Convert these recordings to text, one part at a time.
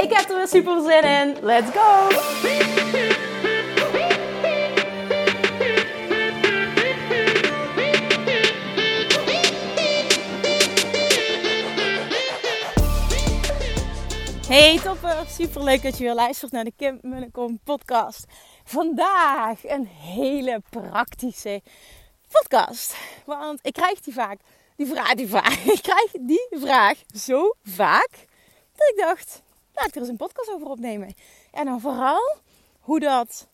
Ik heb er weer super zin in. Let's go! Hey topper, super leuk dat je weer luistert naar de Kim Munnekom podcast. Vandaag een hele praktische podcast. Want ik krijg die vaak, die vraag, die vraag, ik krijg die vraag zo vaak dat ik dacht, laat ik er eens een podcast over opnemen. En dan vooral hoe dat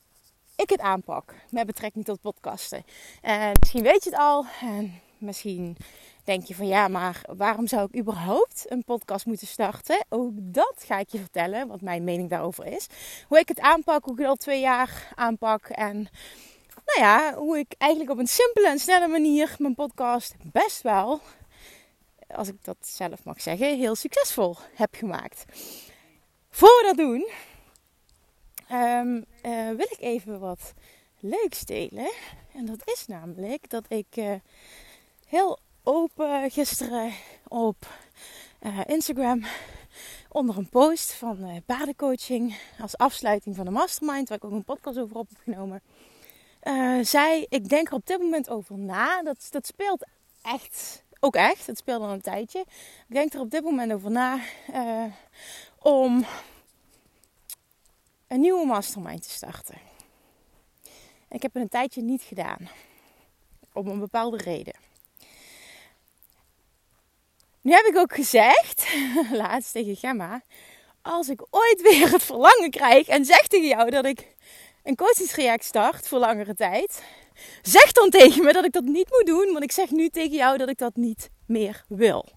ik het aanpak met betrekking tot podcasten. En misschien weet je het al en misschien denk je van ja, maar waarom zou ik überhaupt een podcast moeten starten? Ook dat ga ik je vertellen, wat mijn mening daarover is. Hoe ik het aanpak, hoe ik het al twee jaar aanpak en nou ja, hoe ik eigenlijk op een simpele en snelle manier mijn podcast best wel, als ik dat zelf mag zeggen, heel succesvol heb gemaakt. Voor we dat doen, um, uh, wil ik even wat leuks delen. En dat is namelijk dat ik uh, heel open gisteren op uh, Instagram onder een post van paardencoaching als afsluiting van de mastermind, waar ik ook een podcast over op heb genomen. Zei, ik denk er op dit moment over na. Dat, dat speelt echt, ook echt, het speelt al een tijdje. Ik denk er op dit moment over na om een nieuwe mastermind te starten. ik heb het een tijdje niet gedaan. Om een bepaalde reden. Nu heb ik ook gezegd, laatst tegen Gemma, als ik ooit weer het verlangen krijg en zeg tegen jou dat ik een coachingstraject start voor langere tijd, zeg dan tegen me dat ik dat niet moet doen, want ik zeg nu tegen jou dat ik dat niet meer wil.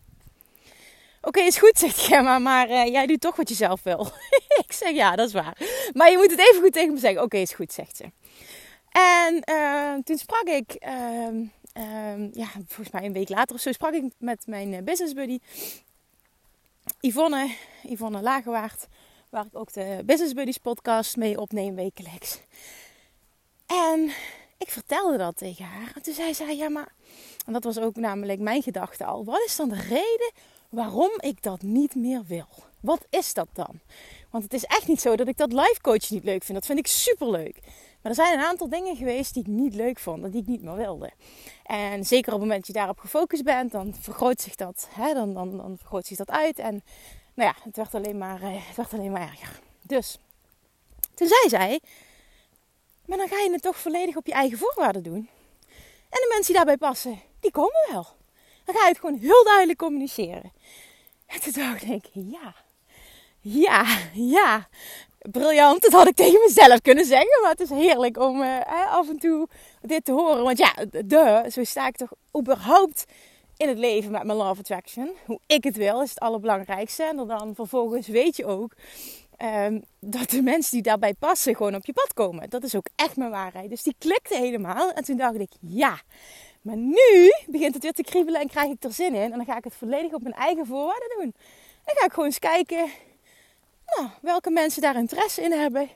Oké, is goed, zegt Gemma, maar uh, jij doet toch wat je zelf wil. ik zeg ja, dat is waar. Maar je moet het even goed tegen me zeggen. Oké, is goed, zegt ze. En uh, toen sprak ik uh, Um, ja, volgens mij een week later of zo sprak ik met mijn eh, business buddy Yvonne, Yvonne Lagerwaard, waar ik ook de Business Buddies podcast mee opneem wekelijks. En ik vertelde dat tegen haar. En toen zei zij, ja maar, en dat was ook namelijk mijn gedachte al. Wat is dan de reden waarom ik dat niet meer wil? Wat is dat dan? Want het is echt niet zo dat ik dat live coach niet leuk vind. Dat vind ik super leuk. Maar er zijn een aantal dingen geweest die ik niet leuk vond die ik niet meer wilde. En zeker op het moment dat je daarop gefocust bent, dan vergroot zich dat, hè, dan, dan, dan vergroot zich dat uit. En nou ja, het werd alleen maar, eh, het werd alleen maar erger. Dus toen zei zij, maar dan ga je het toch volledig op je eigen voorwaarden doen. En de mensen die daarbij passen, die komen wel. Dan ga je het gewoon heel duidelijk communiceren. En toen dacht ik, ja, ja, ja briljant. Dat had ik tegen mezelf kunnen zeggen. Maar het is heerlijk om uh, af en toe dit te horen. Want ja, de, zo sta ik toch überhaupt in het leven met mijn love attraction. Hoe ik het wil is het allerbelangrijkste. En dan vervolgens weet je ook um, dat de mensen die daarbij passen gewoon op je pad komen. Dat is ook echt mijn waarheid. Dus die klikte helemaal. En toen dacht ik, ja. Maar nu begint het weer te kriebelen en krijg ik er zin in. En dan ga ik het volledig op mijn eigen voorwaarden doen. Dan ga ik gewoon eens kijken nou, welke mensen daar interesse in hebben.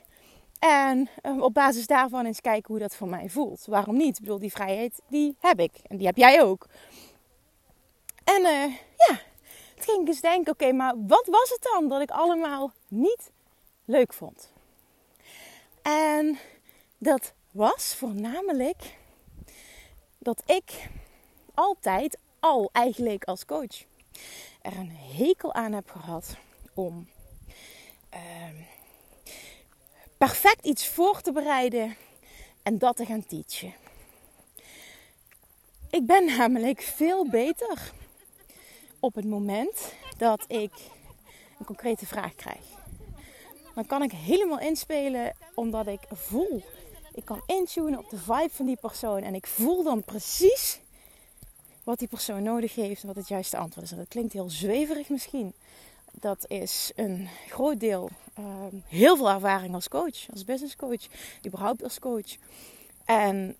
En uh, op basis daarvan eens kijken hoe dat voor mij voelt. Waarom niet? Ik bedoel, die vrijheid, die heb ik. En die heb jij ook. En uh, ja, toen ging ik dus denken, oké, maar wat was het dan dat ik allemaal niet leuk vond? En dat was voornamelijk dat ik altijd, al eigenlijk als coach, er een hekel aan heb gehad om Ehm, perfect iets voor te bereiden en dat te gaan teachen. Ik ben namelijk veel beter op het moment dat ik een concrete vraag krijg. Dan kan ik helemaal inspelen omdat ik voel. Ik kan intunen op de vibe van die persoon en ik voel dan precies wat die persoon nodig heeft en wat het juiste antwoord is. En dat klinkt heel zweverig misschien. dat is een groot deel ehm, heel veel ervaring als coach, als business coach, überhaupt als coach. En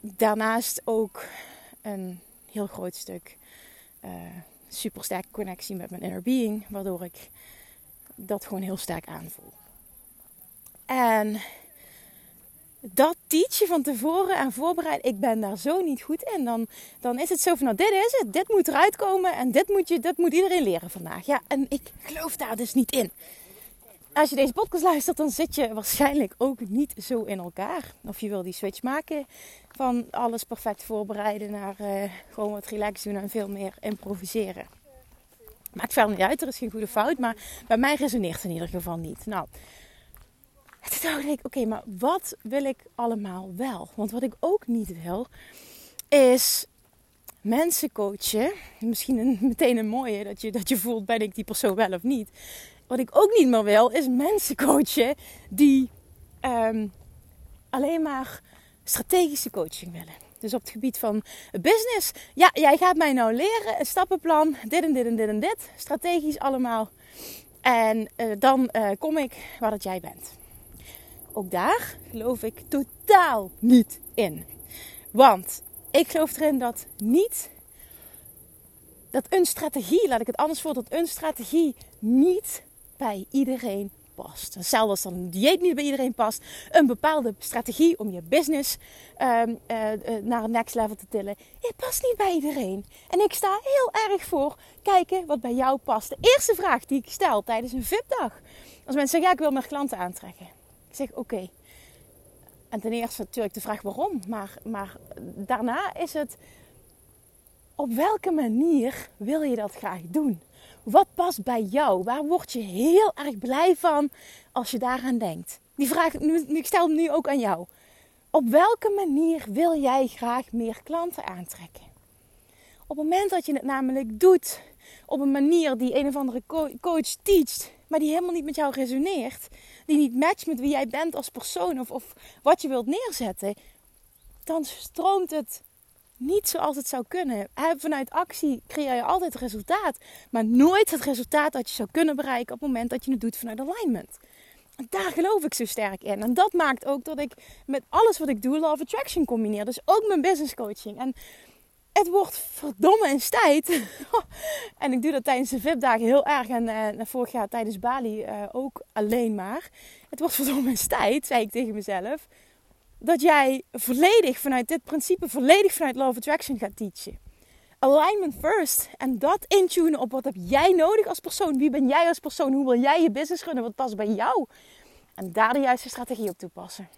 daarnaast ook een heel groot stuk uh, super sterke connectie met mijn inner being, waardoor ik dat gewoon heel sterk aanvoel. En dat teachen van tevoren en voorbereid, ik ben daar zo niet goed in. Dan, dan is het zo van, nou dit is het, dit moet eruit komen en dit moet, je, dit moet iedereen leren vandaag. Ja, en ik geloof daar dus niet in. Als je deze podcast luistert, dan zit je waarschijnlijk ook niet zo in elkaar. Of je wil die switch maken van alles perfect voorbereiden naar uh, gewoon wat relax doen en veel meer improviseren. Maakt verder niet uit, er is geen goede fout, maar bij mij resoneert het in ieder geval niet. Nou, toen dacht oké, maar wat wil ik allemaal wel? Want wat ik ook niet wil, is mensen coachen. Misschien een, meteen een mooie, dat je, dat je voelt, ben ik die persoon wel of niet. Wat ik ook niet meer wil, is mensen coachen die ehm, alleen maar strategische coaching willen. Dus op het gebied van business. Ja, jij gaat mij nou leren, een stappenplan, dit en dit en dit en dit. Strategisch allemaal. En uh, dan uh, kom ik waar dat jij bent ook daar geloof ik totaal niet in. Want ik geloof erin dat niet dat een strategie, laat ik het anders voor, dat een strategie niet bij iedereen past. Hetzelfde als dan een dieet niet bij iedereen past. Een bepaalde strategie om je business um, uh, naar een next level te tillen. Het past niet bij iedereen. En ik sta heel erg voor kijken wat bij jou past. De eerste vraag die ik stel tijdens een VIP-dag. Als mensen zeggen, ja, ik wil meer klanten aantrekken. Zeg oké. En ten eerste natuurlijk de vraag waarom. Maar, maar daarna is het op welke manier wil je dat graag doen? Wat past bij jou? Waar word je heel erg blij van als je daaraan denkt? Die vraag, nu, ik stel hem nu ook aan jou. Op welke manier wil jij graag meer klanten aantrekken? Op het moment dat je het namelijk doet op een manier die een of andere coach teacht, maar die helemaal niet met jou resoneert, die niet matcht met wie jij bent als persoon of, of wat je wilt neerzetten, dan stroomt het niet zoals het zou kunnen. Vanuit actie creëer je altijd resultaat, maar nooit het resultaat dat je zou kunnen bereiken op het moment dat je het doet vanuit alignment. En daar geloof ik zo sterk in. En dat maakt ook dat ik met alles wat ik doe, Love Attraction combineer. Dus ook mijn business coaching. En het wordt verdomme eens tijd. en ik doe dat tijdens de VIP-dagen heel erg. En uh, vorig jaar tijdens Bali uh, ook alleen maar. Het wordt verdomme eens tijd, zei ik tegen mezelf. Dat jij volledig vanuit dit principe, volledig vanuit Law of Attraction gaat teachen. Alignment first. En dat intunen op wat heb jij nodig als persoon. Wie ben jij als persoon? Hoe wil jij je business runnen? Wat past bij jou? En daar de juiste strategie op toepassen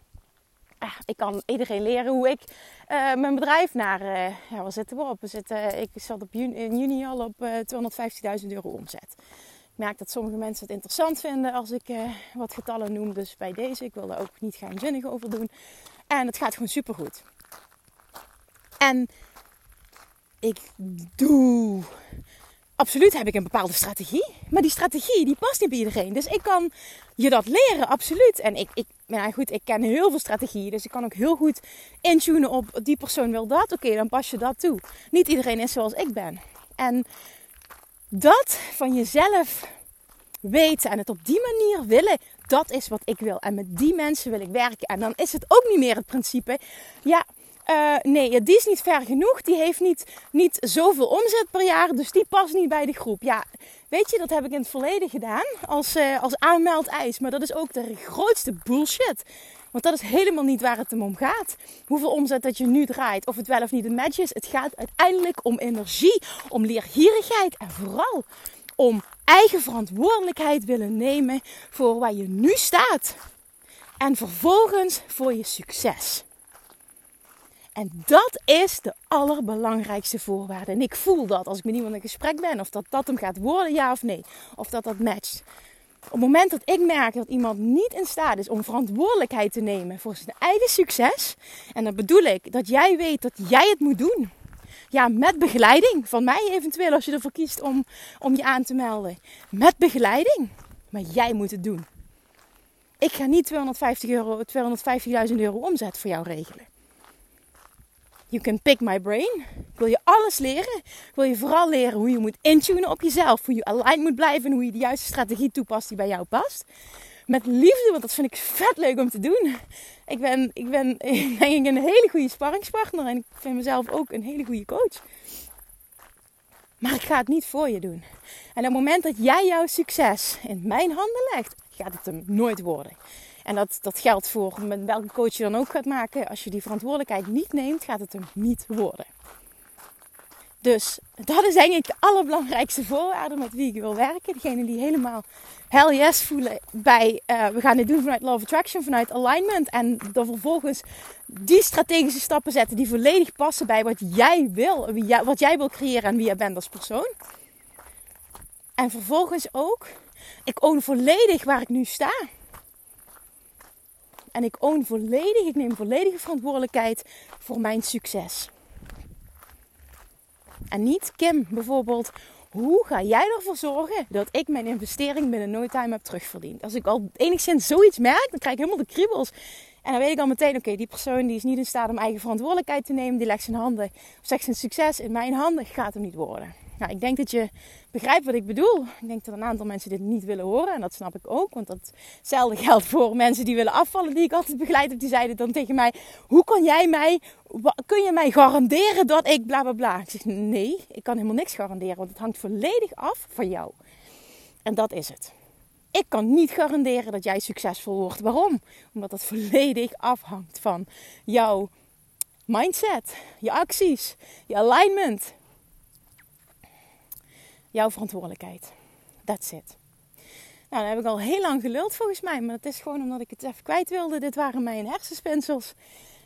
ah, ik kan iedereen leren hoe ik uh, mijn bedrijf naar. Uh, ja, waar zitten we op? We zitten, ik zat op juni, in juni al op uh, eh, 250.000 euro omzet. Ik merk dat sommige mensen het interessant vinden als ik wat getallen noem. Dus bij deze, ik wil daar ook niet geheimzinnig over doen. En het gaat gewoon supergoed. En ik doe absoluut heb ik een bepaalde strategie. Maar die strategie die past niet bij iedereen. Dus ik kan je dat leren, absoluut. En ik, ik, nou goed, ik ken heel veel strategieën. Dus ik kan ook heel goed intunen op die persoon wil dat. Oké, dan pas je dat toe. Niet iedereen is zoals ik ben. En dat van jezelf weten en het op die manier willen, dat is wat ik wil. En met die mensen wil ik werken. En dan is het ook niet meer het principe. Ja, uh, nee, die is niet ver genoeg. Die heeft niet, niet zoveel omzet per jaar. Dus die past niet bij de groep. Ja, weet je, dat heb ik in het verleden gedaan. Als, uh, als aanmeldeis. Maar dat is ook de grootste bullshit. Want dat is helemaal niet waar het om gaat. Hoeveel omzet dat je nu draait. Of het wel of niet een match is. Het gaat uiteindelijk om energie. Om leergierigheid. En vooral om eigen verantwoordelijkheid willen nemen voor waar je nu staat. En vervolgens voor je succes. En dat is de allerbelangrijkste voorwaarde. En ik voel dat als ik met iemand in gesprek ben, of dat dat hem gaat worden, ja of nee. Of dat dat matcht. Op het moment dat ik merk dat iemand niet in staat is om verantwoordelijkheid te nemen voor zijn eigen succes. En dan bedoel ik dat jij weet dat jij het moet doen. Ja, met begeleiding. Van mij eventueel als je ervoor kiest om, om je aan te melden. Met begeleiding. Maar jij moet het doen. Ik ga niet 250 euro, 250.000 euro omzet voor jou regelen. You can pick my brain. Ik wil je alles leren. Ik wil je vooral leren hoe je moet intunen op jezelf. Hoe je aligned moet blijven en hoe je de juiste strategie toepast die bij jou past. Met liefde, want dat vind ik vet leuk om te doen. Ik ben, ik ben denk ik een hele goede sparringspartner en ik vind mezelf ook een hele goede coach. Maar ik ga het niet voor je doen. En op het moment dat jij jouw succes in mijn handen legt, gaat het hem nooit worden. En dat, dat geldt voor met welke coach je dan ook gaat maken. Als je die verantwoordelijkheid niet neemt, gaat het hem niet worden. Dus dat is ik de allerbelangrijkste voorwaarde met wie ik wil werken. Degene die helemaal hell yes voelen bij uh, we gaan dit doen vanuit Love Attraction, vanuit alignment. En dan vervolgens die strategische stappen zetten die volledig passen bij wat jij wil. Wat jij wil creëren en wie jij bent als persoon. En vervolgens ook, ik own volledig waar ik nu sta. En ik own volledig, ik neem volledige verantwoordelijkheid voor mijn succes. En niet Kim bijvoorbeeld. Hoe ga jij ervoor zorgen dat ik mijn investering binnen no time heb terugverdiend? Als ik al enigszins zoiets merk, dan krijg ik helemaal de kriebels. En dan weet ik al meteen, oké, die persoon die is niet in staat om eigen verantwoordelijkheid te nemen. Die legt zijn handen, of zegt zijn succes in mijn handen, gaat hem niet worden. Nou, ik denk dat je begrijpt wat ik bedoel. Ik denk dat een aantal mensen dit niet willen horen. En dat snap ik ook. Want datzelfde geldt voor mensen die willen afvallen. Die ik altijd begeleid heb. Die zeiden dan tegen mij. Hoe kan jij mij. Kun je mij garanderen dat ik bla bla bla. Ik zeg nee. Ik kan helemaal niks garanderen. Want het hangt volledig af van jou. En dat is het. Ik kan niet garanderen dat jij succesvol wordt. Waarom? Omdat dat volledig afhangt van jouw mindset, je acties, je alignment, jouw verantwoordelijkheid. That's it. Nou, dat heb ik al heel lang geluld volgens mij. Maar dat is gewoon omdat ik het even kwijt wilde. Dit waren mijn hersenspinsels.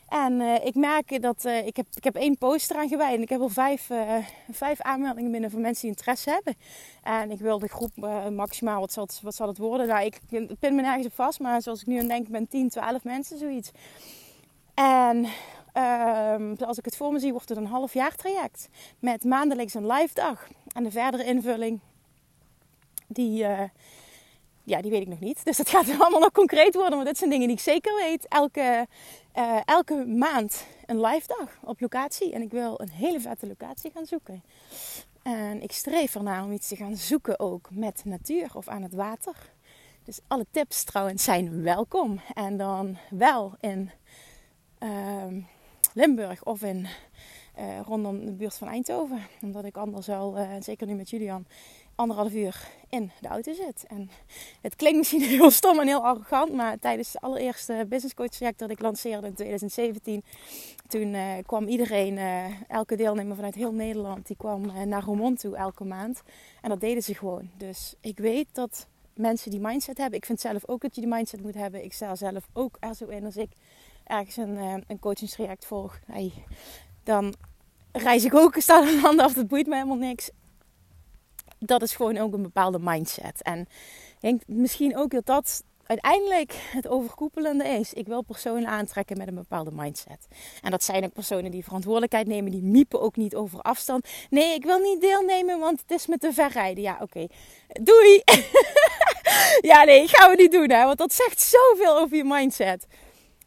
En uh, ik merk dat uh, ik, heb, ik heb één post eraan gewijd. En ik heb al vijf, uh, vijf aanmeldingen binnen van mensen die interesse hebben. En ik wil de groep maximaal, wat zal, het, wat zal het worden? Nou, ik pin me nergens op vast. Maar zoals ik nu aan denk, ben 10, 12 mensen, zoiets. En ehm, als ik het voor me zie, wordt het een half jaar traject. Met maandelijks een live dag. En de verdere invulling, die, uh, ja, die weet ik nog niet. Dus dat gaat allemaal nog concreet worden. Maar dit zijn dingen die ik zeker weet. Elke, uh, elke maand een live dag op locatie. En ik wil een hele vette locatie gaan zoeken. En ik streef ernaar om iets te gaan zoeken ook met natuur of aan het water. Dus alle tips trouwens zijn welkom. En dan wel in uh, Limburg of in uh, rondom de buurt van Eindhoven. Omdat ik anders al, uh, zeker nu met Julian, anderhalf uur in de auto zit. En het klinkt misschien heel stom en heel arrogant, maar tijdens het allereerste business coach traject dat ik lanceerde in 2017, toen uh, kwam iedereen, elke deelnemer vanuit heel Nederland, die kwam naar Roermond toe elke maand. En dat deden ze gewoon. Dus ik weet dat mensen die mindset hebben. Ik vind zelf ook dat je die mindset moet hebben. Ik sta zelf ook er zo in als ik ergens een, een coachingstraject volg. Dan reis ik ook, sta een handen af, dat boeit me helemaal niks. Dat is gewoon ook een bepaalde mindset. En ik denk misschien ook dat dat uiteindelijk het overkoepelende is. Ik wil personen aantrekken met een bepaalde mindset. En dat zijn ook personen die verantwoordelijkheid nemen, die miepen ook niet over afstand. Nee, ik wil niet deelnemen, want het is met te ver rijden. Ja, oké. Doei! ja, nee, gaan we niet doen, hè, want dat zegt zoveel over je mindset.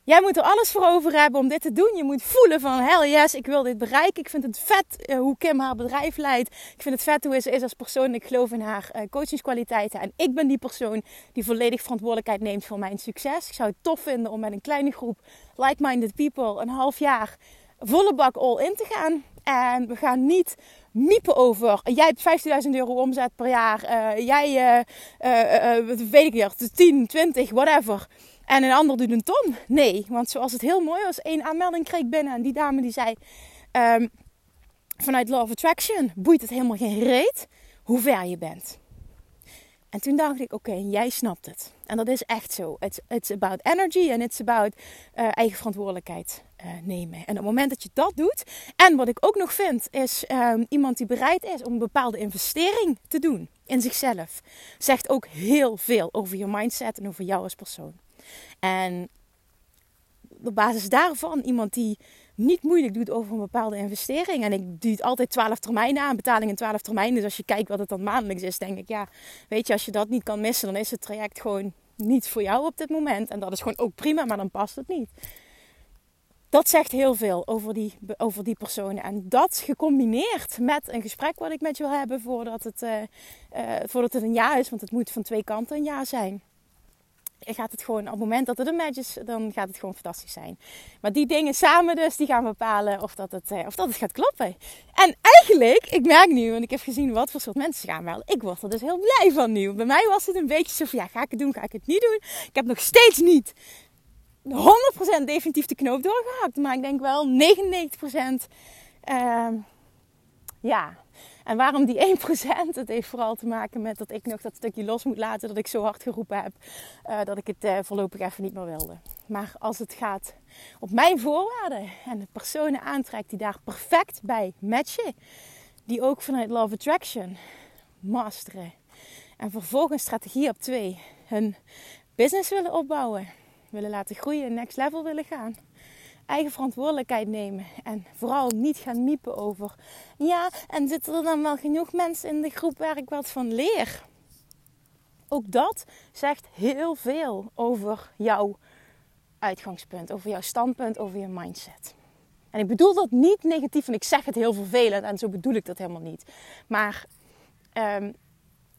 Jij moet er alles voor over hebben om dit te doen. Je moet voelen van, hell yes, ik wil dit bereiken. Ik vind het vet eh, hoe Kim haar bedrijf leidt. Ik vind het vet hoe ze is als persoon. Ik geloof in haar uh, coachingskwaliteiten. En ik ben die persoon die volledig verantwoordelijkheid neemt voor mijn succes. Ik zou het tof vinden om met een kleine groep like-minded people een half jaar volle bak all in te gaan. En we gaan niet miepen over. Jij hebt 15.000 euro omzet per jaar. Jij, weet ik niet, 10, 20, whatever. En een ander doet een ton. Nee, want zoals het heel mooi was, één aanmelding kreeg ik binnen. En die dame die zei, um, vanuit Law of Attraction boeit het helemaal geen reet hoe ver je bent. En toen dacht ik, oké, jij snapt het. En dat is echt zo. It's, about energy en it's about uh, eigen verantwoordelijkheid uh, nemen. En op het moment dat je dat doet, en wat ik ook nog vind, is um, iemand die bereid is om een bepaalde investering te doen in zichzelf, zegt ook heel veel over je mindset en over jou als persoon. En op basis daarvan iemand die niet moeilijk doet over een bepaalde investering. En ik duurt altijd 12 termijnen aan, betaling in 12 termijnen. Dus als je kijkt wat het dan maandelijks is, denk ik, ja, weet je, als je dat niet kan missen, dan is het traject gewoon niet voor jou op dit moment. En dat is gewoon ook prima, maar dan past het niet. dat zegt heel veel over die, over die personen. En dat gecombineerd met een gesprek wat ik met je wil hebben voordat het, uh, uh, voordat het een ja is. Want het moet van twee kanten een ja zijn gaat het gewoon op het moment dat het een match is, dan gaat het gewoon fantastisch zijn. Maar die dingen samen dus, die gaan bepalen of dat het, eh, of dat het gaat kloppen. En eigenlijk, ik merk nu, want ik heb gezien wat voor soort mensen gaan wel. Ik word er dus heel blij van nu. Bij mij was het een beetje zo van, ja, ga ik het doen, ga ik het niet doen? Ik heb nog steeds niet 100% definitief de knoop doorgehakt. Maar ik denk wel 99% uh, ja, en waarom die 1%? Het heeft vooral te maken met dat ik nog dat stukje los moet laten. Dat ik zo hard geroepen heb uh, dat ik het uh, voorlopig even niet meer wilde. Maar als het gaat op mijn voorwaarden en de personen aantrekt die daar perfect bij matchen. Die ook vanuit Love Attraction masteren. En vervolgens strategie op twee. Hun business willen opbouwen. Willen laten groeien, next level willen gaan eigen verantwoordelijkheid nemen. En vooral niet gaan miepen over. Ja, en zitten er dan wel genoeg mensen in de groep waar ik wat van leer? Ook dat zegt heel veel over jouw uitgangspunt, over jouw standpunt, over je mindset. En ik bedoel dat niet negatief en ik zeg het heel vervelend en zo bedoel ik dat helemaal niet. Maar um,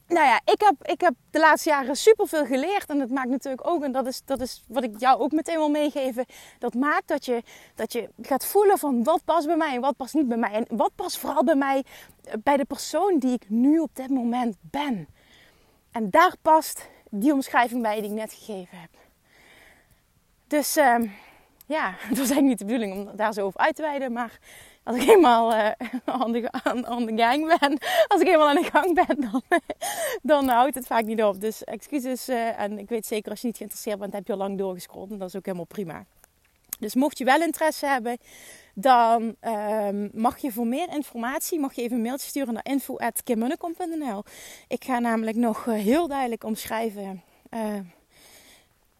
nou ja, ik heb, ik heb de laatste jaren superveel geleerd. En dat maakt natuurlijk ook, en dat is, dat is wat ik jou ook meteen wil meegeven. Dat maakt dat je, dat je gaat voelen van wat past bij mij en wat past niet bij mij. En wat past vooral bij mij, eh, bij de persoon die ik nu op dit moment ben. En daar past die omschrijving bij die ik net gegeven heb. Dus uh, ja, het was eigenlijk niet de bedoeling om daar zo over uit te wijden. Maar als ik eenmaal uh, aan, de, gang ben, als ik eenmaal aan de gang ben, dan, dan houdt het vaak niet op. Dus excuses. Uh, en ik weet zeker als je niet geïnteresseerd bent, heb je al lang doorgescrollt. En dat is ook helemaal prima. Dus mocht je wel interesse hebben, dan um, mag je voor meer informatie mag je even een mailtje sturen naar info.kimmunnekom.nl. Ik ga namelijk nog uh, heel duidelijk omschrijven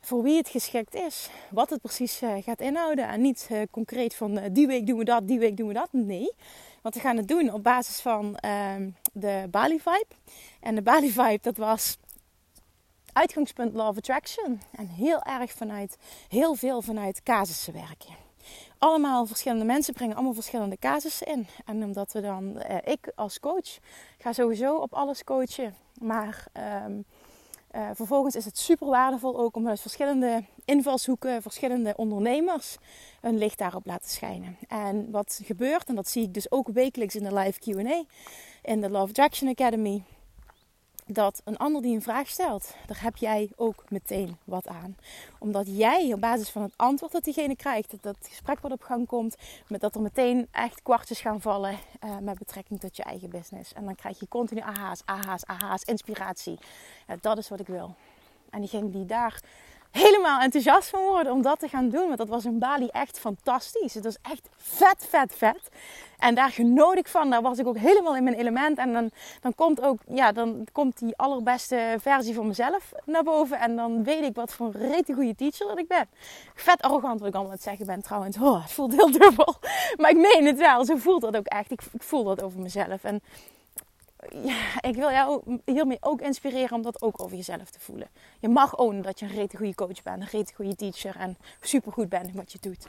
voor wie het geschikt is. Wat het precies uh, gaat inhouden. En niet uh, concreet van uh, die week doen we dat, die week doen we dat. Nee. Want we gaan het doen op basis van ehm, de Bali Vibe. En de Bali Vibe, dat was uitgangspunt Law of Attraction. En heel erg vanuit, heel veel vanuit casussen werken. Allemaal verschillende mensen brengen allemaal verschillende casussen in. En omdat we dan, ik als coach, ga sowieso op alles coachen. Maar... Um, uh, vervolgens is het super waardevol ook om met verschillende invalshoeken, verschillende ondernemers een licht daarop laten schijnen. En wat gebeurt, en dat zie ik dus ook wekelijks in de live QA in de Love Attraction Academy, dat een ander die een vraag stelt, daar heb jij ook meteen wat aan. Omdat jij op basis van het antwoord dat diegene krijgt, dat het gesprek wat op gang komt, met dat er meteen echt kwartjes gaan vallen uh, met betrekking tot je eigen business. En dan krijg je continu aha's, aha's, aha's, inspiratie. Dat is wat ik wil. En diegene die daar helemaal enthousiast van worden om dat te gaan doen. Want dat was in Bali echt fantastisch. Het was echt vet, vet, vet. En daar genoot ik van. Daar was ik ook helemaal in mijn element. En dan, dan komt ook, ja, dan komt die allerbeste versie van mezelf naar boven. En dan weet ik wat voor een rete goede teacher dat ik ben. Vet arrogant wat ik allemaal het zeggen ben trouwens. Oh, het voelt heel dubbel. Maar ik meen het wel. Zo voelt dat ook echt. Ik, ik voel dat over mezelf. En ja, ik wil jou hiermee ook inspireren om dat ook over jezelf te voelen. Je mag ownen dat je een rete goede coach bent, een rete goede teacher en supergoed bent in wat je doet.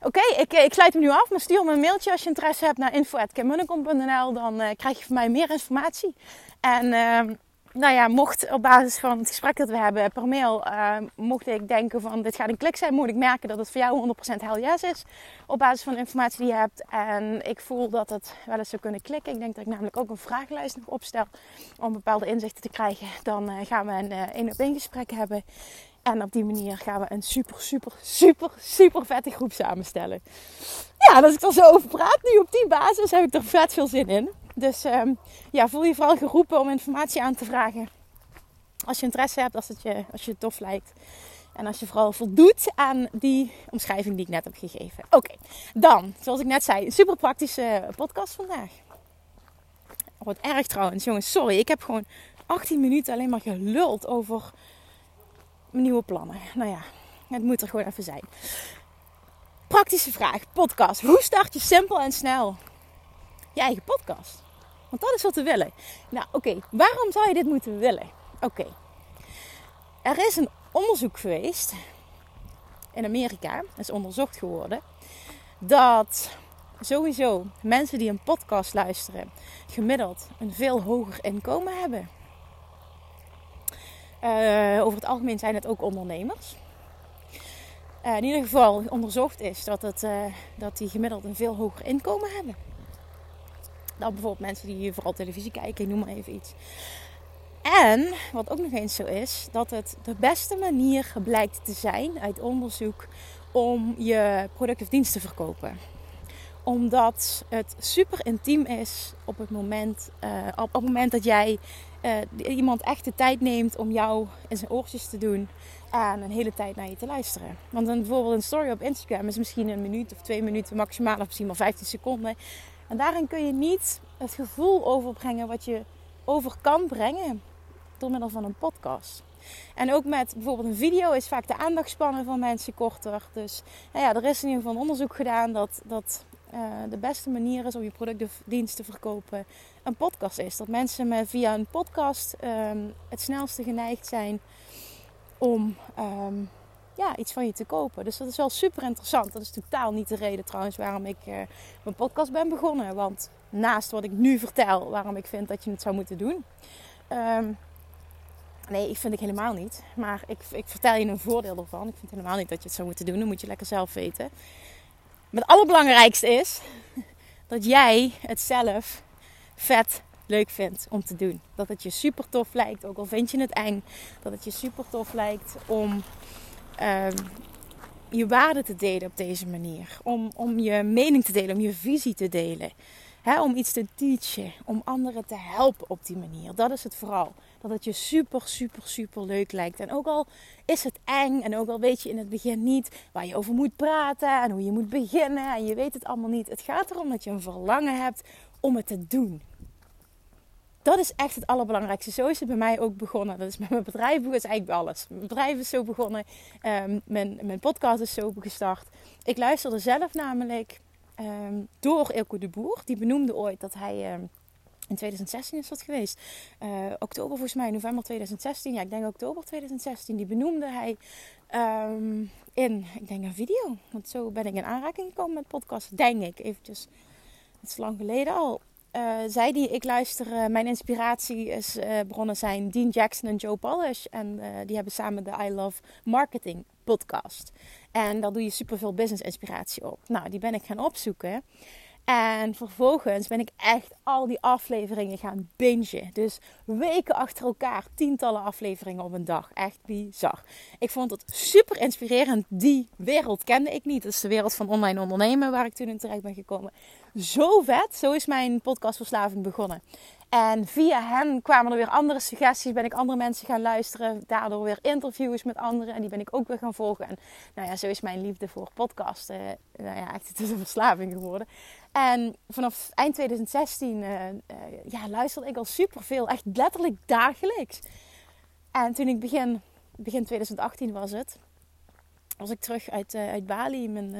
Oké, ik, eh, ik sluit hem nu af, maar stuur me een mailtje als je interesse hebt naar info.kimmunnekom.nl. Dan uh, krijg je van mij meer informatie. En uh, nou ja, mocht op basis van het gesprek dat we hebben per mail, uh, mocht ik denken van dit gaat een klik zijn, moet ik merken dat het voor jou 100% hell yes is. Op basis van de informatie die je hebt. En ik voel dat het wel eens zou kunnen klikken. Ik denk dat ik namelijk ook een vragenlijst nog opstel om bepaalde inzichten te krijgen. Dan uh, gaan we een één op één gesprek hebben. En op die manier gaan we een super, super, super, super vette groep samenstellen. Ja, als ik er zo over praat nu op die basis, heb ik er vet veel zin in. Dus um, ja, voel je vooral geroepen om informatie aan te vragen. Als je interesse hebt, als het je, als je het tof lijkt. En als je vooral voldoet aan die omschrijving die ik net heb gegeven. Oké, dan, zoals ik net zei, een super praktische podcast vandaag. Wat erg trouwens, jongens, sorry. Ik heb gewoon 18 minuten alleen maar geluld over mijn nieuwe plannen. Nou ja, het moet er gewoon even zijn. Praktische vraag, podcast. Hoe start je simpel en snel je eigen podcast? Want dat is wat we willen. Nou, oké, waarom zou je dit moeten willen? Oké, er is een onderzoek geweest in Amerika, is onderzocht geworden, dat sowieso mensen die een podcast luisteren gemiddeld een veel hoger inkomen hebben. Uh, over het algemeen zijn het ook ondernemers. Uh, in ieder geval onderzocht is dat, het, uh, dat die gemiddeld een veel hoger inkomen hebben. Dan bijvoorbeeld mensen die vooral televisie kijken, noem maar even iets. En wat ook nog eens zo is, dat het de beste manier blijkt te zijn uit onderzoek om je product of dienst te verkopen omdat het super intiem is op het moment, uh, op, het moment dat jij uh, iemand echt de tijd neemt om jou in zijn oortjes te doen en een hele tijd naar je te luisteren. Want dan bijvoorbeeld een story op Instagram is misschien een minuut of twee minuten maximaal, of misschien maar 15 seconden. En daarin kun je niet het gevoel overbrengen wat je over kan brengen door middel van een podcast. En ook met bijvoorbeeld een video is vaak de aandachtspannen van mensen korter. Dus nou ja, er is in ieder geval onderzoek gedaan dat, dat uh, de beste manier is om je product of dienst te verkopen een podcast is. Dat mensen met, via een podcast um, het snelste geneigd zijn om um, ja, iets van je te kopen. Dus dat is wel super interessant. Dat is totaal niet de reden trouwens waarom ik uh, mijn podcast ben begonnen. Want naast wat ik nu vertel, waarom ik vind dat je het zou moeten doen. Um, nee, ik vind ik helemaal niet. Maar ik, ik vertel je een voordeel ervan. Ik vind helemaal niet dat je het zou moeten doen. Dat moet je lekker zelf weten. Maar het allerbelangrijkste is dat jij het zelf vet leuk vindt om te doen. Dat het je super tof lijkt, ook al vind je het eng. Dat het je super tof lijkt om um, je waarde te delen op deze manier. Om, om je mening te delen, om je visie te delen. om iets te teachen, om anderen te helpen op die manier. Dat is het vooral dat het je super, super, super leuk lijkt. En ook al is het eng en ook al weet je in het begin niet waar je over moet praten en hoe je moet beginnen en je weet het allemaal niet. Het gaat erom dat je een verlangen hebt om het te doen. Dat is echt het allerbelangrijkste. Zo is het bij mij ook begonnen. Dat is met mijn bedrijf, is eigenlijk bij alles. Mijn bedrijf is zo begonnen. Um, mijn, mijn podcast is zo gestart. Ik luisterde zelf namelijk um, door Ilko de Boer. Die benoemde ooit dat hij... Um, in 2016 is dat geweest. Uh, oktober volgens mij, november 2016. Ja, ik denk oktober 2016. Die benoemde hij in, ik denk een video. Want zo ben ik in aanraking gekomen met podcast. Denk ik, eventjes. Het is lang geleden al. Uh, zij die ik luister, uh, mijn inspiratie is uh, bronnen zijn Dean Jackson en Joe Polish. En die hebben samen de I Love Marketing podcast. En daar doe je superveel business inspiratie op. Nou, die ben ik gaan opzoeken. En vervolgens ben ik echt al die afleveringen gaan bingen. Dus weken achter elkaar, tientallen afleveringen op een dag. Echt bizar. Ik vond het super inspirerend. Die wereld kende ik niet. Dat is de wereld van online ondernemen waar ik toen in terecht ben gekomen. Zo vet. Zo is mijn podcastverslaving begonnen. En via hen kwamen er weer andere suggesties. Ben ik andere mensen gaan luisteren. Daardoor weer interviews met anderen. En die ben ik ook weer gaan volgen. En nou ja, zo is mijn liefde voor podcasten. nou ja, echt het is een verslaving geworden. En vanaf eind 2016 uh, uh, ja, luisterde ik al superveel. Echt letterlijk dagelijks. En toen ik begin, begin 2018 was het. Was ik terug uit, uh, uit Bali. Mijn,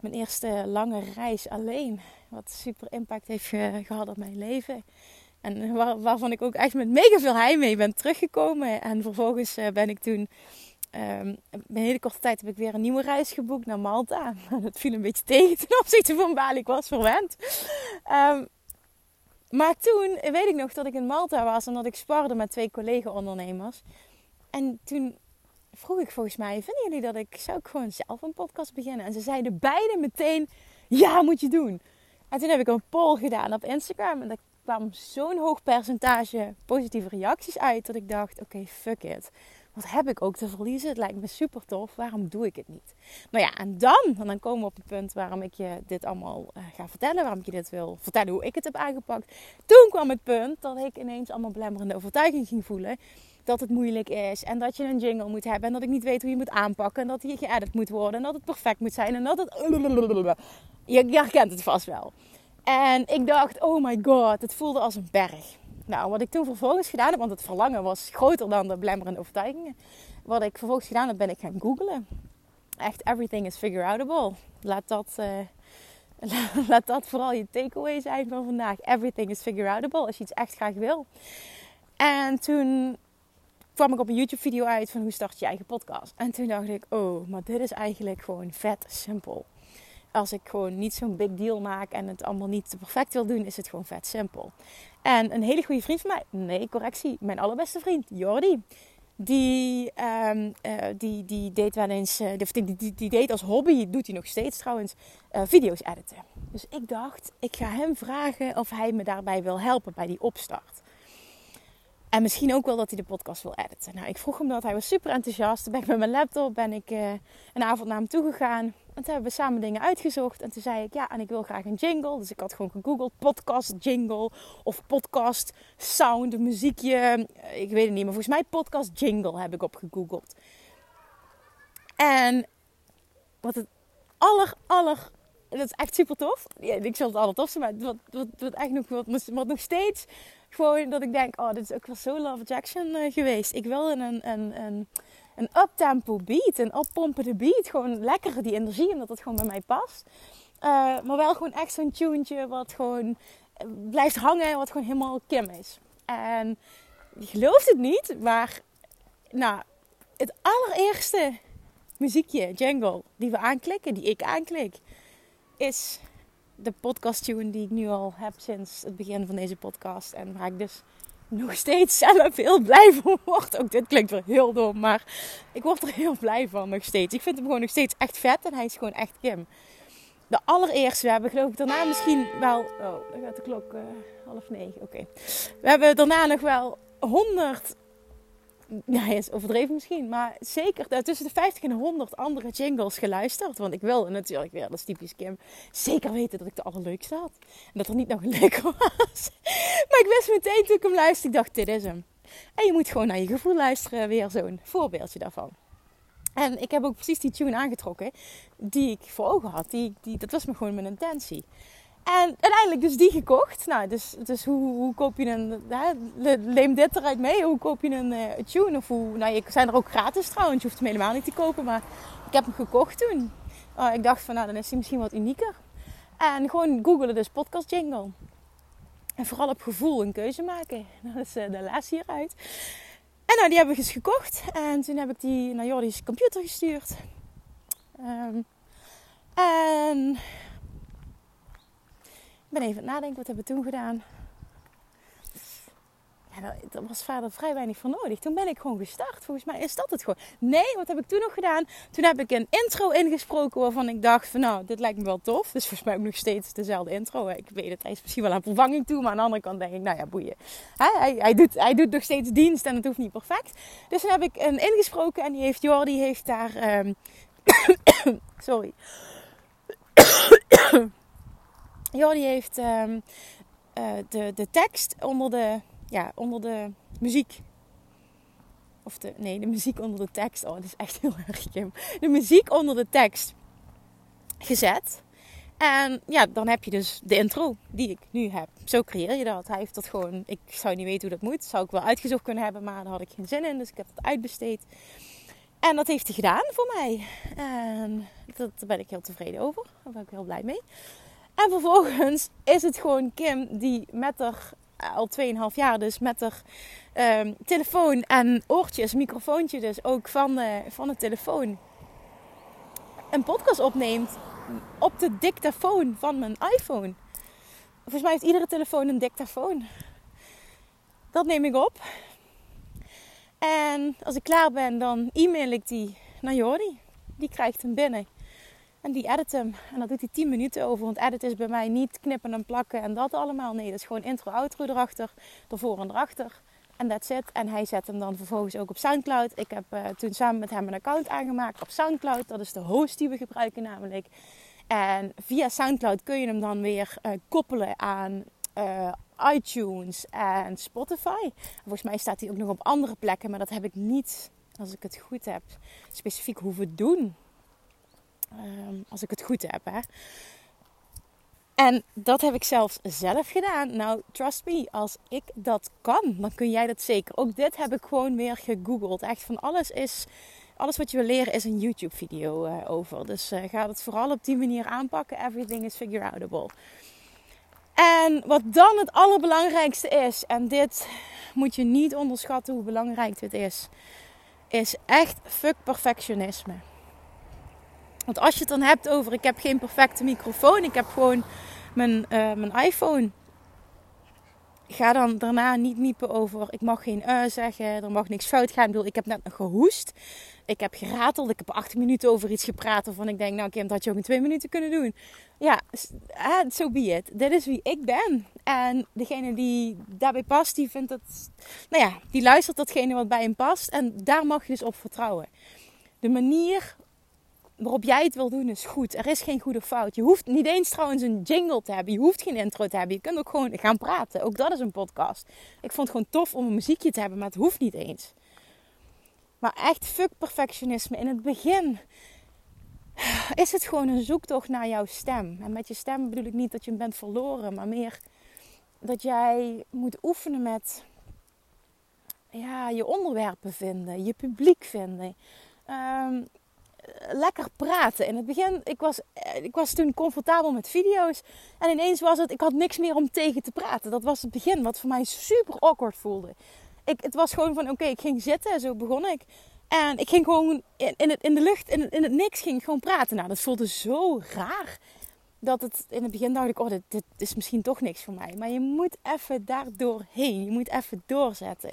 mijn eerste lange reis alleen. Wat super impact heeft gehad op mijn leven. En waar, waarvan ik ook echt met mega veel heimwee ben teruggekomen. En vervolgens ben ik toen... Um, een hele korte tijd heb ik weer een nieuwe reis geboekt naar Malta. Dat viel een beetje tegen ten opzichte van Bali. Ik was verwend. Um, maar toen weet ik nog dat ik in Malta was en dat ik sparde met twee collega-ondernemers. En toen vroeg ik volgens mij, vinden jullie dat ik, zou ik gewoon zelf een podcast beginnen? En ze zeiden beide meteen, ja moet je doen. En toen heb ik een poll gedaan op Instagram en daar kwam zo'n hoog percentage positieve reacties uit dat ik dacht, oké, fuck it. Wat heb ik ook te verliezen? Het lijkt me super tof. Waarom doe ik het niet? Nou ja, en dan, dan komen we op het punt waarom ik je dit allemaal uh, ga vertellen. Waarom ik je dit wil vertellen hoe ik het heb aangepakt. Toen kwam het punt dat ik ineens allemaal belemmerende overtuiging ging voelen dat het moeilijk is en dat je een jingle moet hebben en dat ik niet weet hoe je moet aanpakken en dat hij geëdit moet worden en dat het perfect moet zijn en dat het... Je, je herkent het vast wel. En ik dacht, oh my god, het voelde als een berg. Nou, wat ik toen vervolgens gedaan heb, want het verlangen was groter dan de belemmerende overtuigingen. Wat ik vervolgens gedaan heb, ben ik gaan googlen. Echt, everything is figure outable. Laat dat, uh, laat dat vooral je takeaway zijn van vandaag. Everything is figure outable als je iets echt graag wil. En toen kwam ik op een YouTube video uit van hoe start je eigen podcast. En toen dacht ik, oh, maar dit is eigenlijk gewoon vet simpel. Als ik gewoon niet zo'n big deal maak en het allemaal niet perfect wil doen, is het gewoon vet simpel. En een hele goede vriend van mij, nee, correctie, mijn allerbeste vriend, Jordi. Die, um, uh, die, die deed wel eens, uh, die, die, die, deed als hobby, doet hij nog steeds trouwens, uh, video's editen. Dus ik dacht, ik ga hem vragen of hij me daarbij wil helpen bij die opstart. En misschien ook wel dat hij de podcast wil editen. Nou, ik vroeg hem dat. Hij was super enthousiast. Toen ben ik met mijn laptop ben ik, uh, een avond naar hem toe gegaan. En toen hebben we samen dingen uitgezocht. En toen zei ik, ja, en ik wil graag een jingle. Dus ik had gewoon gegoogeld podcast jingle of podcast sound, muziekje. Ik weet het niet, maar volgens mij podcast jingle heb ik op gegoogeld. En wat het aller, aller dat is echt super tof. Ja, ik zal het allertofste, maar wat, wat, wat echt nog, wat, nog steeds gewoon dat ik denk, oh, dit is ook wel zo Love Jackson uh, geweest. Ik wil een, een, een, een uptempo beat, een oppompende beat. Gewoon lekker die energie, omdat het gewoon bij mij past. Uh, maar wel gewoon echt zo'n tuentje wat gewoon eh, blijft hangen, wat gewoon helemaal Kim is. En je gelooft het niet, maar nou, het allereerste muziekje, jingle, die we aanklikken, die ik aanklik, is de podcast tune die ik nu al heb sinds het begin van deze podcast. En waar ik dus nog steeds zelf heel blij van word. Ook dit klinkt wel heel dom, maar ik word er heel blij van nog steeds. Ik vind hem gewoon nog steeds echt vet en hij is gewoon echt Kim. De allereerste, we hebben geloof ik daarna misschien wel... Oh, dan gaat de klok uh, half negen, oké. We hebben daarna nog wel honderd ja, is overdreven misschien, maar zeker tussen de 50 en 100 andere jingles geluisterd. Want ik wilde natuurlijk weer, dat is typisch Kim, zeker weten dat ik de allerleukste had. En dat er niet nog een leuke was. Maar ik wist meteen toen ik hem luisterde, ik dacht, dit is hem. En je moet gewoon naar je gevoel luisteren, weer zo'n voorbeeldje daarvan. En ik heb ook precies die tune aangetrokken die ik voor ogen had. Die, die, dat was me gewoon mijn intentie. En uiteindelijk dus die gekocht. Nou, dus, dus hoe, hoe koop je een... Hè, neem dit eruit mee. Hoe koop je een uh, tune? Of hoe... Nou, je zijn er ook gratis trouwens. Je hoeft hem helemaal niet te kopen. Maar ik heb hem gekocht toen. Uh, ik dacht van, nou, dan is hij misschien wat unieker. En gewoon googelen dus podcast jingle. En vooral op gevoel een keuze maken. Dat is uh, de les hieruit. En nou, die heb ik eens gekocht. En toen heb ik die naar Jordi's computer gestuurd. Um, en ben even aan het nadenken, wat hebben we toen gedaan? Ja, was vader vrij weinig voor nodig. Toen ben ik gewoon gestart. Volgens mij is dat het gewoon. Nee, wat heb ik toen nog gedaan? Toen heb ik een intro ingesproken waarvan ik dacht van nou, dit lijkt me wel tof. Dus volgens mij ook nog steeds dezelfde intro. Ik weet het, hij is misschien wel aan vervanging toe. Maar aan de andere kant denk ik, nou ja, boeien. Hij, hij, doet, hij doet nog steeds dienst en het hoeft niet perfect. Dus toen heb ik een ingesproken en die heeft, Jordi heeft daar... Um... sorry. Jordi heeft um, uh, de, de tekst onder de, ja, onder de muziek. Of de, nee, de muziek onder de tekst. Oh, dat is echt heel erg Kim. De muziek onder de tekst gezet. En ja, dan heb je dus de intro die ik nu heb. Zo creëer je dat. Hij heeft dat gewoon. Ik zou niet weten hoe dat moet. Zou ik wel uitgezocht kunnen hebben, maar daar had ik geen zin in. Dus ik heb het uitbesteed. En dat heeft hij gedaan voor mij. En dat, daar ben ik heel tevreden over. Daar ben ik heel blij mee. En vervolgens is het gewoon Kim die met haar, eh, al 2,5 jaar dus, met haar um, telefoon en oortjes, microfoontje dus ook van de, van de telefoon, een podcast opneemt op de dictafoon van mijn iPhone. Volgens mij heeft iedere telefoon een dictafoon. Dat neem ik op. En als ik klaar ben, dan e-mail ik die naar Jordi. Die krijgt hem binnen. En die edit hem. En dat doet hij 10 minuten over. Want edit is bij mij niet knippen en plakken en dat allemaal. Nee, dat is gewoon intro, outro erachter. Ervoor en erachter. En that's it. En hij zet hem dan vervolgens ook op Soundcloud. Ik heb uh, toen samen met hem een account aangemaakt op Soundcloud. Dat is de host die we gebruiken namelijk. En via Soundcloud kun je hem dan weer uh, koppelen aan uh, iTunes en Spotify. Volgens mij staat hij ook nog op andere plekken. Maar dat heb ik niet, als ik het goed heb, specifiek hoeven doen. Um, als ik het goed heb. Hè. En dat heb ik zelfs zelf gedaan. Nou, trust me, als ik dat kan, dan kun jij dat zeker. Ook dit heb ik gewoon weer gegoogeld. Echt van alles is. Alles wat je wil leren is een YouTube-video uh, over. Dus uh, ga het vooral op die manier aanpakken. Everything is figure outable. En wat dan het allerbelangrijkste is, en dit moet je niet onderschatten hoe belangrijk dit is, is echt fuck perfectionisme. Want als je het dan hebt over ik heb geen perfecte microfoon, ik heb gewoon mijn, uh, mijn iPhone. Ga dan daarna niet niepen over ik mag geen uh zeggen, er mag niks fout gaan. Ik, bedoel, ik heb net gehoest. Ik heb gerateld. Ik heb acht minuten over iets gepraat. Waarvan ik denk, nou Kim, dat had je ook in twee minuten kunnen doen. Ja, zo so be it. Dit is wie ik ben. En degene die daarbij past, die vindt dat... Nou ja, die luistert datgene wat bij hem past. En daar mag je dus op vertrouwen. De manier waarop jij het wil doen is goed. Er is geen goede fout. Je hoeft niet eens trouwens een jingle te hebben. Je hoeft geen intro te hebben. Je kunt ook gewoon gaan praten. Ook dat is een podcast. Ik vond het gewoon tof om een muziekje te hebben, maar het hoeft niet eens. Maar echt fuck perfectionisme. In het begin is het gewoon een zoektocht naar jouw stem. En met je stem bedoel ik niet dat je hem bent verloren, maar meer dat jij moet oefenen met ja, je onderwerpen vinden, je publiek vinden. Um, lekker praten. In het begin, ik was, ik was toen comfortabel met video's. En ineens was het, ik had niks meer om tegen te praten. Dat was het begin, wat voor mij super awkward voelde ik, het was gewoon van oké, ik ging zitten en zo begon ik. En ik ging gewoon in, in, het, in de lucht, in in het niks, ging gewoon praten. Nou, dat voelde zo raar. Dat het in het begin dacht ik, oh, dit, dit is misschien toch niks voor mij. Maar je moet even daar doorheen. Je moet even doorzetten.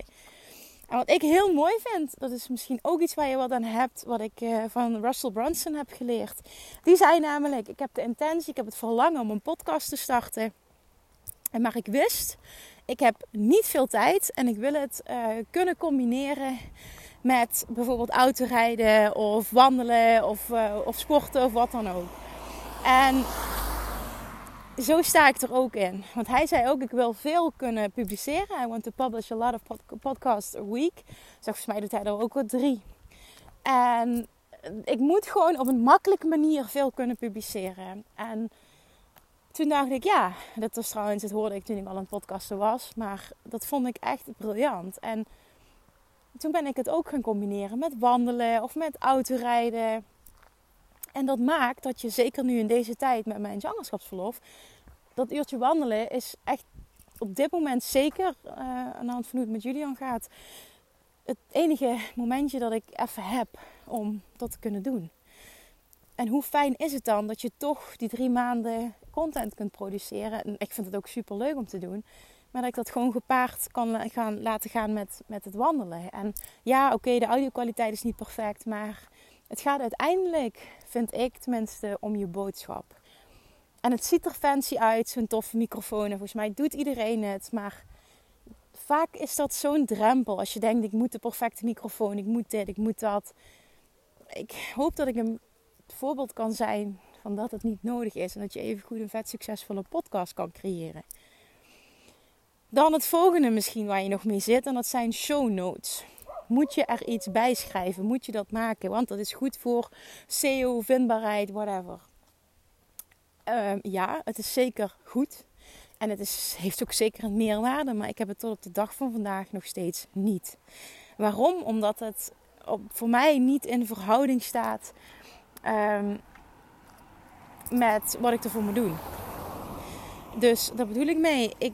Wat ik heel mooi vind, dat is misschien ook iets waar je wat aan hebt, wat ik uh, van Russell Brunson heb geleerd. Die zei namelijk: Ik heb de intentie, ik heb het verlangen om een podcast te starten. En maar ik wist ik heb niet veel tijd en ik wil het uh, kunnen combineren met bijvoorbeeld autorijden of wandelen of, uh, of sporten of wat dan ook. En zo sta ik er ook in. Want hij zei ook, ik wil veel kunnen publiceren. I want to publish a lot of pod podcasts a week. Dus volgens mij doet hij er ook al drie. En ik moet gewoon op een makkelijke manier veel kunnen publiceren. En toen dacht ik, ja, dat was trouwens, het hoorde ik toen ik al een podcaster was. Maar dat vond ik echt briljant. En toen ben ik het ook gaan combineren met wandelen of met autorijden. En dat maakt dat je zeker nu in deze tijd met mijn zwangerschapsverlof, dat uurtje wandelen is echt op dit moment zeker, uh, aan de hand van hoe het met Julian gaat, het enige momentje dat ik even heb om dat te kunnen doen. En hoe fijn is het dan dat je toch die drie maanden content kunt produceren. En ik vind het ook super leuk om te doen. Maar dat ik dat gewoon gepaard kan gaan, laten gaan met, met het wandelen. En ja, oké, de audio-kwaliteit is niet perfect. Maar het gaat uiteindelijk, vind ik tenminste, om je boodschap. En het ziet er fancy uit, zo'n toffe microfoon. En volgens mij doet iedereen het. Maar vaak is dat zo'n drempel. Als je denkt, ik moet de perfecte microfoon, ik moet dit, ik moet dat. Ik hoop dat ik een voorbeeld kan zijn van dat het niet nodig is en dat je even goed een vet succesvolle podcast kan creëren. Dan het volgende misschien waar je nog mee zit en dat zijn show notes. Moet je er iets bij schrijven? Moet je dat maken? Want dat is goed voor SEO, vindbaarheid, whatever. Ehm, ja, het is zeker goed. En het is, heeft ook zeker een meerwaarde, maar ik heb het tot op de dag van vandaag nog steeds niet. Waarom? Omdat het op, voor mij niet in verhouding staat um, met wat ik ervoor moet doen. Dus daar bedoel ik mee. Ik,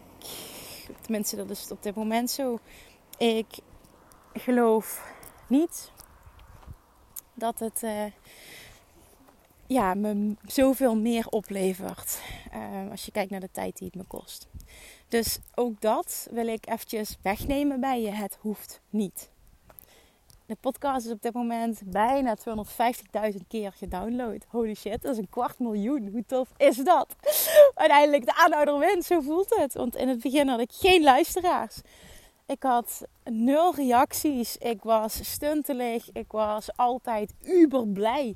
tenminste, dat is op dit moment zo. Ik geloof niet dat het uh, ja, me zoveel meer oplevert. Uh, als je kijkt naar de tijd die het me kost. Dus ook dat wil ik eventjes wegnemen bij je. Het hoeft niet. De podcast is op dit moment bijna 250.000 keer gedownload. Holy shit, dat is een kwart miljoen. Hoe tof is dat? Uiteindelijk de aanhouder wint, zo voelt het. Want in het begin had ik geen luisteraars. Ik had nul reacties. Ik was stuntelig. Ik was altijd uber blij.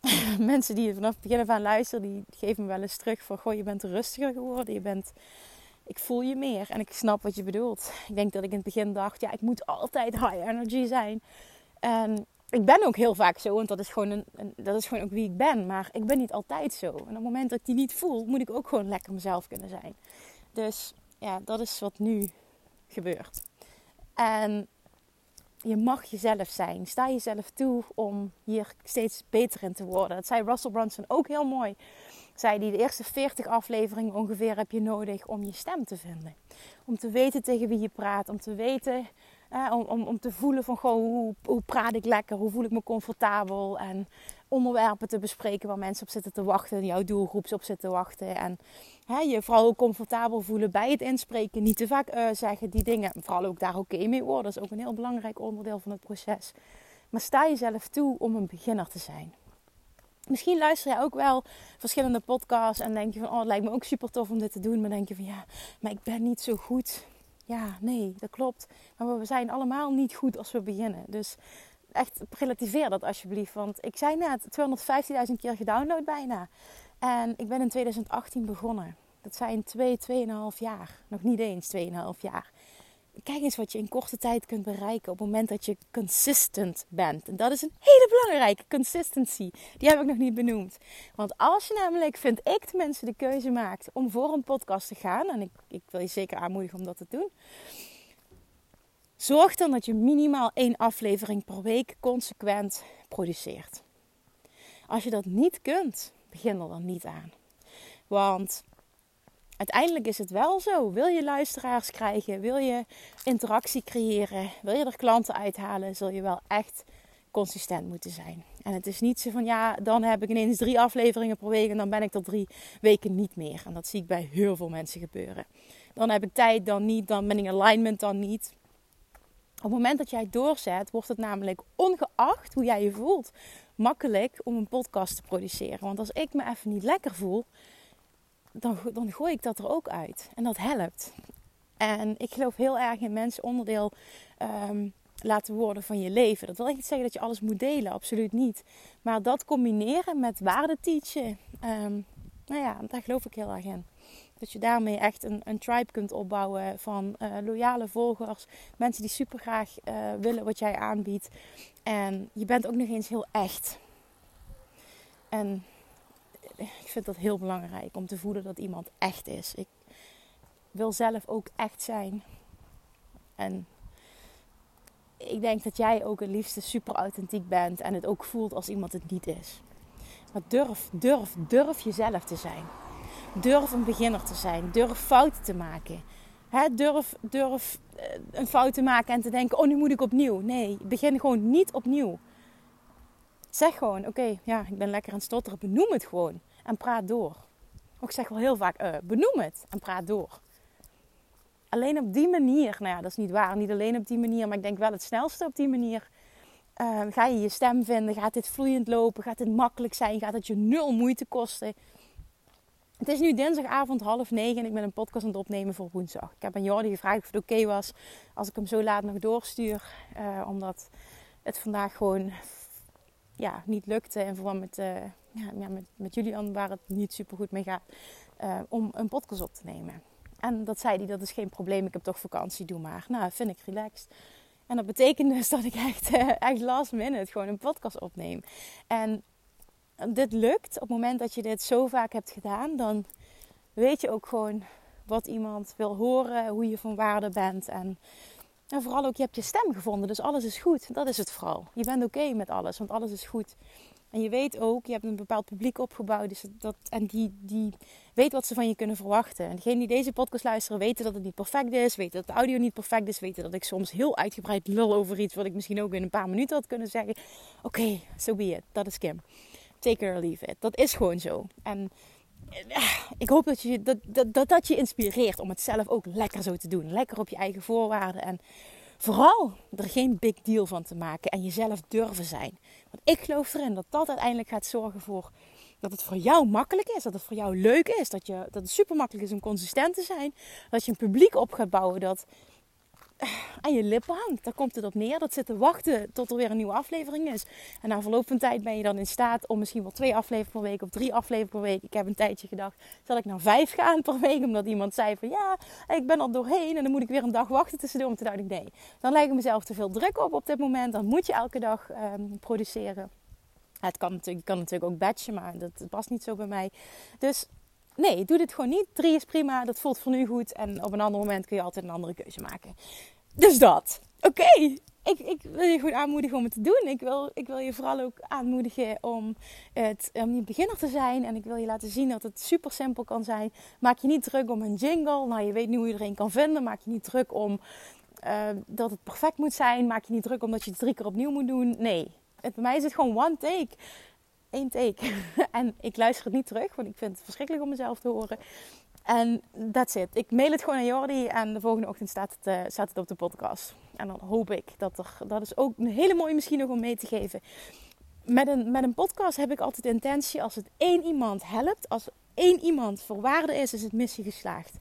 Mensen die vanaf het begin af aan luisteren, die geven me wel eens terug van... Goh, je bent rustiger geworden. Je bent ik voel je meer en ik snap wat je bedoelt. Ik denk dat ik in het begin dacht, ja, ik moet altijd high energy zijn. En ik ben ook heel vaak zo, want dat is, gewoon een, dat is gewoon ook wie ik ben. Maar ik ben niet altijd zo. En op het moment dat ik die niet voel, moet ik ook gewoon lekker mezelf kunnen zijn. Dus ja, dat is wat nu gebeurt. En je mag jezelf zijn. Sta jezelf toe om hier steeds beter in te worden. Dat zei Russell Brunson ook heel mooi. zei die de eerste 40 afleveringen ongeveer heb je nodig om je stem te vinden. Om te weten tegen wie je praat, om te weten, eh, om, om, om te voelen van hoe, hoe praat ik lekker, hoe voel ik me comfortabel en onderwerpen te bespreken waar mensen op zitten te wachten, jouw doelgroep op zitten te wachten. En hè, je vooral ook comfortabel voelen bij het inspreken, niet te vaak uh, zeggen die dingen, vooral ook daar oké mee worden, dat is ook een heel belangrijk onderdeel van het proces. Maar sta jezelf toe om een beginner te zijn. Misschien luister je ook wel verschillende podcasts en denk je van, oh, het lijkt me ook super tof om dit te doen. Maar denk je van, ja, maar ik ben niet zo goed. Ja, nee, dat klopt. Maar we zijn allemaal niet goed als we beginnen. Dus echt relativeer dat alsjeblieft. Want ik zei net, 215.000 keer gedownload bijna. En ik ben in 2018 begonnen. Dat zijn 2, 2,5 jaar. Nog niet eens 2,5 jaar kijk eens wat je in korte tijd kunt bereiken op het moment dat je consistent bent. En dat is een hele belangrijke consistency. Die heb ik nog niet benoemd. Want als je namelijk, vind ik tenminste, de keuze maakt om voor een podcast te gaan, en ik, ik wil je zeker aanmoedigen om dat te doen. Zorg dan dat je minimaal één aflevering per week consequent produceert. Als je dat niet kunt, begin er dan niet aan. Want uiteindelijk is het wel zo. Wil je luisteraars krijgen? Wil je interactie creëren? Wil je er klanten uithalen? Zul je wel echt consistent moeten zijn. En het is niet zo van ja, dan heb ik ineens drie afleveringen per week en dan ben ik er drie weken niet meer. En dat zie ik bij heel veel mensen gebeuren. Dan heb ik tijd, dan niet, dan ben ik alignment, dan niet. Op het moment dat jij doorzet, wordt het namelijk ongeacht hoe jij je voelt, makkelijk om een podcast te produceren. Want als ik me even niet lekker voel, dan, dan gooi ik dat er ook uit. En dat helpt. En ik geloof heel erg in mensen onderdeel um, laten worden van je leven. Dat wil niet zeggen dat je alles moet delen, absoluut niet. Maar dat combineren met waarde teachen, um, nou ja, daar geloof ik heel erg in. Dat je daarmee echt een, een tribe kunt opbouwen van uh, loyale volgers. Mensen die super graag uh, willen wat jij aanbiedt. En je bent ook nog eens heel echt. En ik vind dat heel belangrijk om te voelen dat iemand echt is. Ik wil zelf ook echt zijn. En ik denk dat jij ook het liefste super authentiek bent en het ook voelt als iemand het niet is. Maar durf, durf, durf jezelf te zijn. Durf een beginner te zijn. Durf fouten te maken. durf, durf eh, een fout te maken en te denken: oh, nu moet ik opnieuw. Nee, begin gewoon niet opnieuw. Zeg gewoon: oké, ja, ik ben lekker aan het stotteren. Benoem het gewoon en praat door. Ik zeg wel heel vaak: uh, benoem het en praat door. Alleen op die manier, nou ja, dat is niet waar, niet alleen op die manier, maar ik denk wel het snelste op die manier. Uh, ga je je stem vinden? Gaat dit vloeiend lopen? Gaat dit makkelijk zijn? Gaat het je nul moeite kosten? Het is nu dinsdagavond half negen en ik ben een podcast aan het opnemen voor woensdag. Ik heb aan Jordi gevraagd of het oké was als ik hem zo laat nog doorstuur. Uh, omdat het vandaag gewoon ja, niet lukte. En vooral met, uh, ja, met, met Julian waar het niet super goed mee gaat. Uh, om een podcast op te nemen. En dat zei hij, dat is geen probleem. Ik heb toch vakantie, doe maar. Nou, vind ik relaxed. En dat betekent dus dat ik echt, echt last minute gewoon een podcast opneem. En dit lukt op het moment dat je dit zo vaak hebt gedaan, dan weet je ook gewoon wat iemand wil horen, hoe je van waarde bent. En, en vooral ook, je hebt je stem gevonden, dus alles is goed. Dat is het vooral. Je bent oké met alles, want alles is goed. En je weet ook, je hebt een bepaald publiek opgebouwd. Dus dat, en die, die weet wat ze van je kunnen verwachten. En degene die deze podcast luisteren, weten dat het niet perfect is. Weten dat de audio niet perfect is. Weten dat ik soms heel uitgebreid lul over iets wat ik misschien ook in een paar minuten had kunnen zeggen. Oké, okay, so be it. Dat is Kim. Take it or leave it. Dat is gewoon zo. En ik hoop dat, je, dat, dat, dat, dat je inspireert om het zelf ook lekker zo te doen. Lekker op je eigen voorwaarden. En vooral er geen big deal van te maken. En jezelf durven zijn. Want ik geloof erin dat dat uiteindelijk gaat zorgen voor dat het voor jou makkelijk is, dat het voor jou leuk is, dat, je, dat het super makkelijk is om consistent te zijn, dat je een publiek op gaat bouwen dat aan je lippen hangt. Daar komt het op neer. Dat zit te wachten tot er weer een nieuwe aflevering is. En na verloop van tijd ben je dan in staat om misschien wel twee afleveringen per week of drie afleveringen per week. Ik heb een tijdje gedacht, zal ik naar vijf gaan per week? Omdat iemand zei van ja, ik ben er doorheen en dan moet ik weer een dag wachten tussendoor. Om te dacht ik nee, dan leg ik mezelf te veel druk op op dit moment. Dan moet je elke dag um, produceren. Het kan natuurlijk, kan natuurlijk ook batchen, maar dat past niet zo bij mij. Dus nee, doe dit gewoon niet. Drie is prima, dat voelt voor nu goed. En op een ander moment kun je altijd een andere keuze maken. Dus dat. oké, ik, ik, wil je gewoon aanmoedigen om het te doen. Ik wil, ik wil je vooral ook aanmoedigen om, het, om niet beginner te zijn. En ik wil je laten zien dat het super simpel kan zijn. Maak je niet druk om een jingle. Nou, je weet nu hoe je er een kan vinden. Maak je niet druk om uh, dat het perfect moet zijn. Maak je niet druk omdat je het drie keer opnieuw moet doen. Nee, het, bij mij is het gewoon one take. Eén take. en ik luister het niet terug, want ik vind het verschrikkelijk om mezelf te horen. En that's it. Ik mail het gewoon aan Jordi en de volgende ochtend staat het, uh, staat het op de podcast. En dan hoop ik dat er, dat is ook een hele mooie misschien nog om mee te geven. Met een, met een podcast heb ik altijd intentie, als het één iemand helpt, als één iemand voor waarde is, is het missie geslaagd.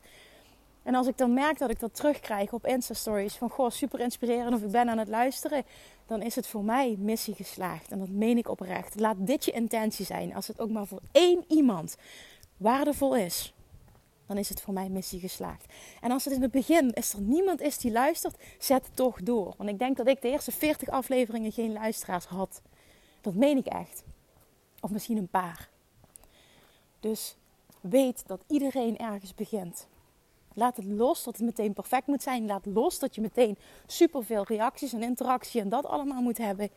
En als ik dan merk dat ik dat terugkrijg op Insta-stories van goh, super inspirerend of ik ben aan het luisteren, dan is het voor mij missie geslaagd. En dat meen ik oprecht. Laat dit je intentie zijn. Als het ook maar voor één iemand waardevol is, dan is het voor mij missie geslaagd. En als het in het begin is er niemand is die luistert, zet toch door. Want ik denk dat ik de eerste 40 afleveringen geen luisteraars had. Dat meen ik echt. Of misschien een paar. Dus weet dat iedereen ergens begint. Laat het los dat het meteen perfect moet zijn. Laat los dat je meteen superveel reacties en interactie en dat allemaal moet hebben.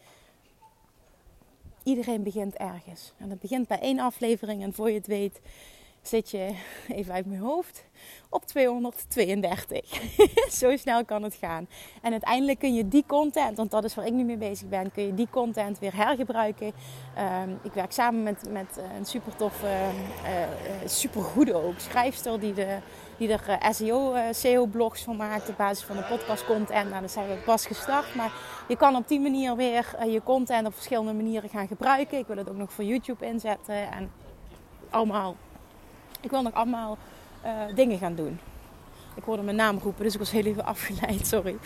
Iedereen begint ergens. En het begint bij één aflevering en voor je het weet zit je, even uit mijn hoofd, op 232. Zo snel kan het gaan. En uiteindelijk kun je die content, want dat is waar ik nu mee bezig ben, kun je die content weer hergebruiken. Ehm, ik werk samen met, met een super toffe, uh, uh, super goede ook schrijfster die, de, die er SEO, SEO-blogs van maakt op basis van de podcast content. Nou, dat zijn we pas gestart. Maar je kan op die manier weer je content op verschillende manieren gaan gebruiken. Ik wil het ook nog voor YouTube inzetten en allemaal ik wil nog allemaal dingen gaan doen. Ik hoorde mijn naam roepen, dus ik was heel even afgeleid, sorry.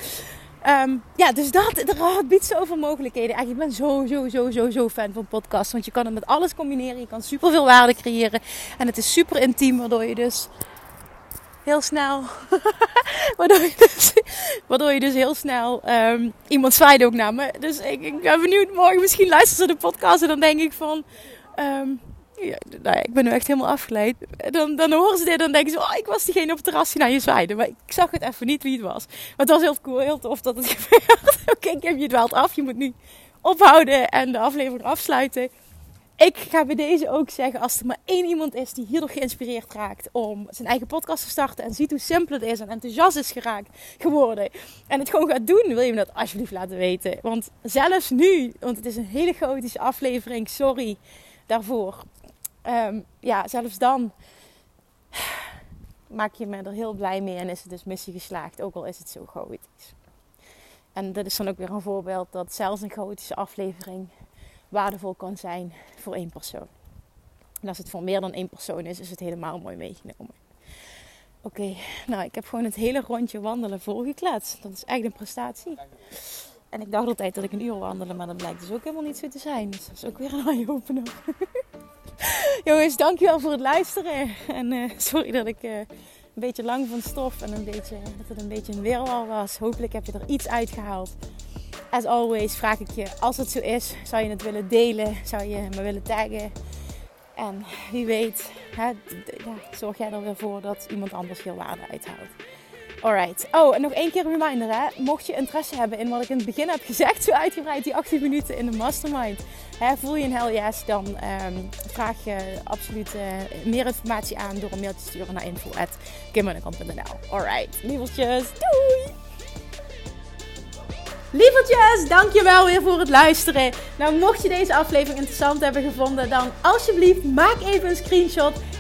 Um, ja, dus dat, het biedt zoveel mogelijkheden. Eigenlijk, ik ben zo, zo, zo, zo, zo fan van podcasts. Want je kan het met alles combineren. Je kan super veel waarde creëren. En het is super intiem, waardoor je dus heel snel. waardoor, je dus, je dus heel snel. Um, iemand zwaaide ook naar me. Dus ik, ik ben benieuwd. Morgen misschien luisteren ze de podcast. En dan denk ik van. Um, ja, nou ik ben nu echt helemaal afgeleid. Dan, dan horen ze dit en dan denken ze, oh, ik was diegene op het terrasje naar je zwaaide. Maar ik zag het even niet wie het was. Maar het was heel cool, heel tof dat het gebeurt. Oké, ik heb je dwaald af. Je moet nu ophouden en de aflevering afsluiten. Ik ga bij deze ook zeggen, als er maar één iemand is die hierdoor geïnspireerd raakt om zijn eigen podcast te starten en ziet hoe simpel het is en enthousiast is geraakt geworden en het gewoon gaat doen, wil je me dat alsjeblieft laten weten. Want zelfs nu, want het is een hele chaotische aflevering, sorry daarvoor. Um, ja, zelfs dan maak je me er heel blij mee en is het dus missie geslaagd, ook al is het zo chaotisch. En dat is dan ook weer een voorbeeld dat zelfs een chaotische aflevering waardevol kan zijn voor één persoon. En als het voor meer dan één persoon is, is het helemaal mooi meegenomen. Oké, nou ik heb gewoon het hele rondje wandelen volgekletst. Dat is echt een prestatie. En ik dacht altijd dat ik een uur wandelen, maar dat blijkt dus ook helemaal niet zo te zijn. Dus dat is ook weer een eye-opener. Jongens, dankjewel voor het luisteren. En uh, sorry dat ik uh, een beetje lang van stof en een beetje, dat het een beetje een weerwar was. Hopelijk heb je er iets uitgehaald. As always vraag ik je, als het zo is, zou je het willen delen? Zou je me willen taggen? En wie weet, hè, ja, zorg jij er weer voor dat iemand anders veel waarde uithaalt. Alright. Oh, en nog één keer een reminder hè. Mocht je interesse hebben in wat ik in het begin heb gezegd, zo uitgebreid die 18 minuten in de mastermind. Hè, voel je een hell yes, dan um, vraag je absoluut uh, meer informatie aan door een mail te sturen naar info.kimmernekamp.nl Alright, lievertjes. Doei! Lievertjes, dankjewel weer voor het luisteren. Nou, mocht je deze aflevering interessant hebben gevonden, dan alsjeblieft maak even een screenshot